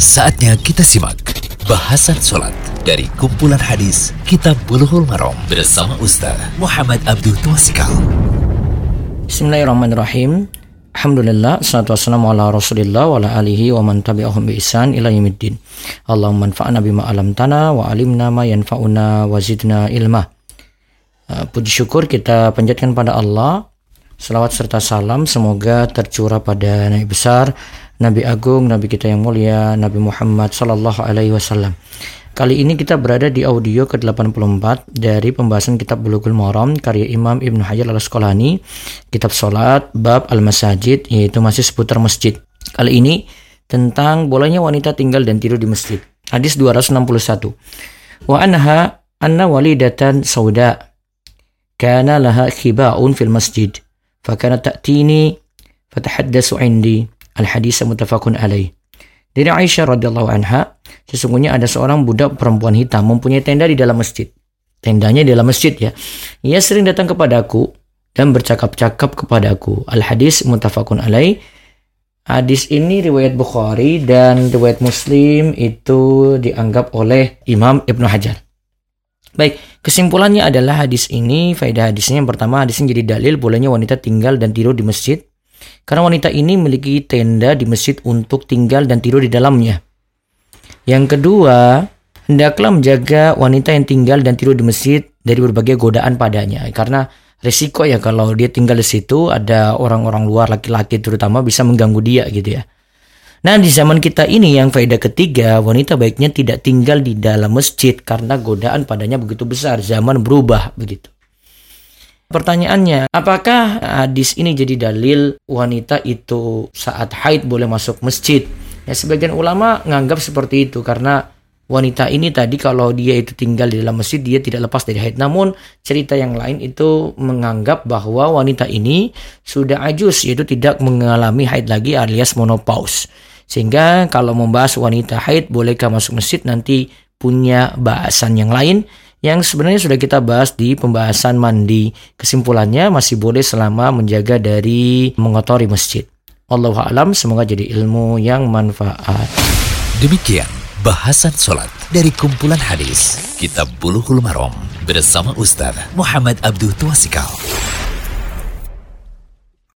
Saatnya kita simak bahasan sholat dari kumpulan hadis Kitab Bulughul Maram bersama Ustaz Muhammad Abdul Twasikal. Bismillahirrahmanirrahim. Alhamdulillah, salatu wassalamu ala rasulillah wa ala alihi wa man tabi'ahum bi ihsan ila yaumiddin. Allahumma anfa'na bima alamtana wa alimna ma yanfa'una wa zidna ilma. Uh, puji syukur kita panjatkan pada Allah. Salawat serta salam semoga tercurah pada Nabi besar, Nabi agung, Nabi kita yang mulia, Nabi Muhammad sallallahu alaihi wasallam. Kali ini kita berada di audio ke-84 dari pembahasan kitab Bulughul Maram karya Imam Ibnu Hajar Al-Asqalani, kitab salat bab Al-Masajid yaitu masih seputar masjid. Kali ini tentang bolehnya wanita tinggal dan tidur di masjid. Hadis 261. Wa anha anna walidatan sauda kana laha khiba'un fil masjid fakana ta'tini fatahaddasu indi al-hadis muttafaqun alaih. Dari Aisyah radhiyallahu anha, sesungguhnya ada seorang budak perempuan hitam mempunyai tenda di dalam masjid. Tendanya di dalam masjid ya. Ia sering datang kepadaku dan bercakap-cakap kepadaku. Al-hadis muttafaqun alaih. Hadis ini riwayat Bukhari dan riwayat Muslim itu dianggap oleh Imam Ibnu Hajar. Baik, kesimpulannya adalah hadis ini, faedah hadisnya yang pertama hadisnya jadi dalil bolehnya wanita tinggal dan tidur di masjid karena wanita ini memiliki tenda di masjid untuk tinggal dan tidur di dalamnya. Yang kedua, hendaklah menjaga wanita yang tinggal dan tidur di masjid dari berbagai godaan padanya. Karena resiko ya kalau dia tinggal di situ ada orang-orang luar laki-laki terutama bisa mengganggu dia gitu ya. Nah di zaman kita ini yang faedah ketiga wanita baiknya tidak tinggal di dalam masjid karena godaan padanya begitu besar zaman berubah begitu. Pertanyaannya, apakah hadis ini jadi dalil wanita itu saat haid boleh masuk masjid? Ya sebagian ulama nganggap seperti itu karena wanita ini tadi kalau dia itu tinggal di dalam masjid dia tidak lepas dari haid. Namun cerita yang lain itu menganggap bahwa wanita ini sudah ajus yaitu tidak mengalami haid lagi alias monopause. Sehingga kalau membahas wanita haid bolehkah masuk masjid nanti punya bahasan yang lain yang sebenarnya sudah kita bahas di pembahasan mandi. Kesimpulannya masih boleh selama menjaga dari mengotori masjid. Allah alam semoga jadi ilmu yang manfaat. Demikian bahasan sholat dari kumpulan hadis Kitab Bulughul Maram bersama Ustaz Muhammad Abdul Twasikal.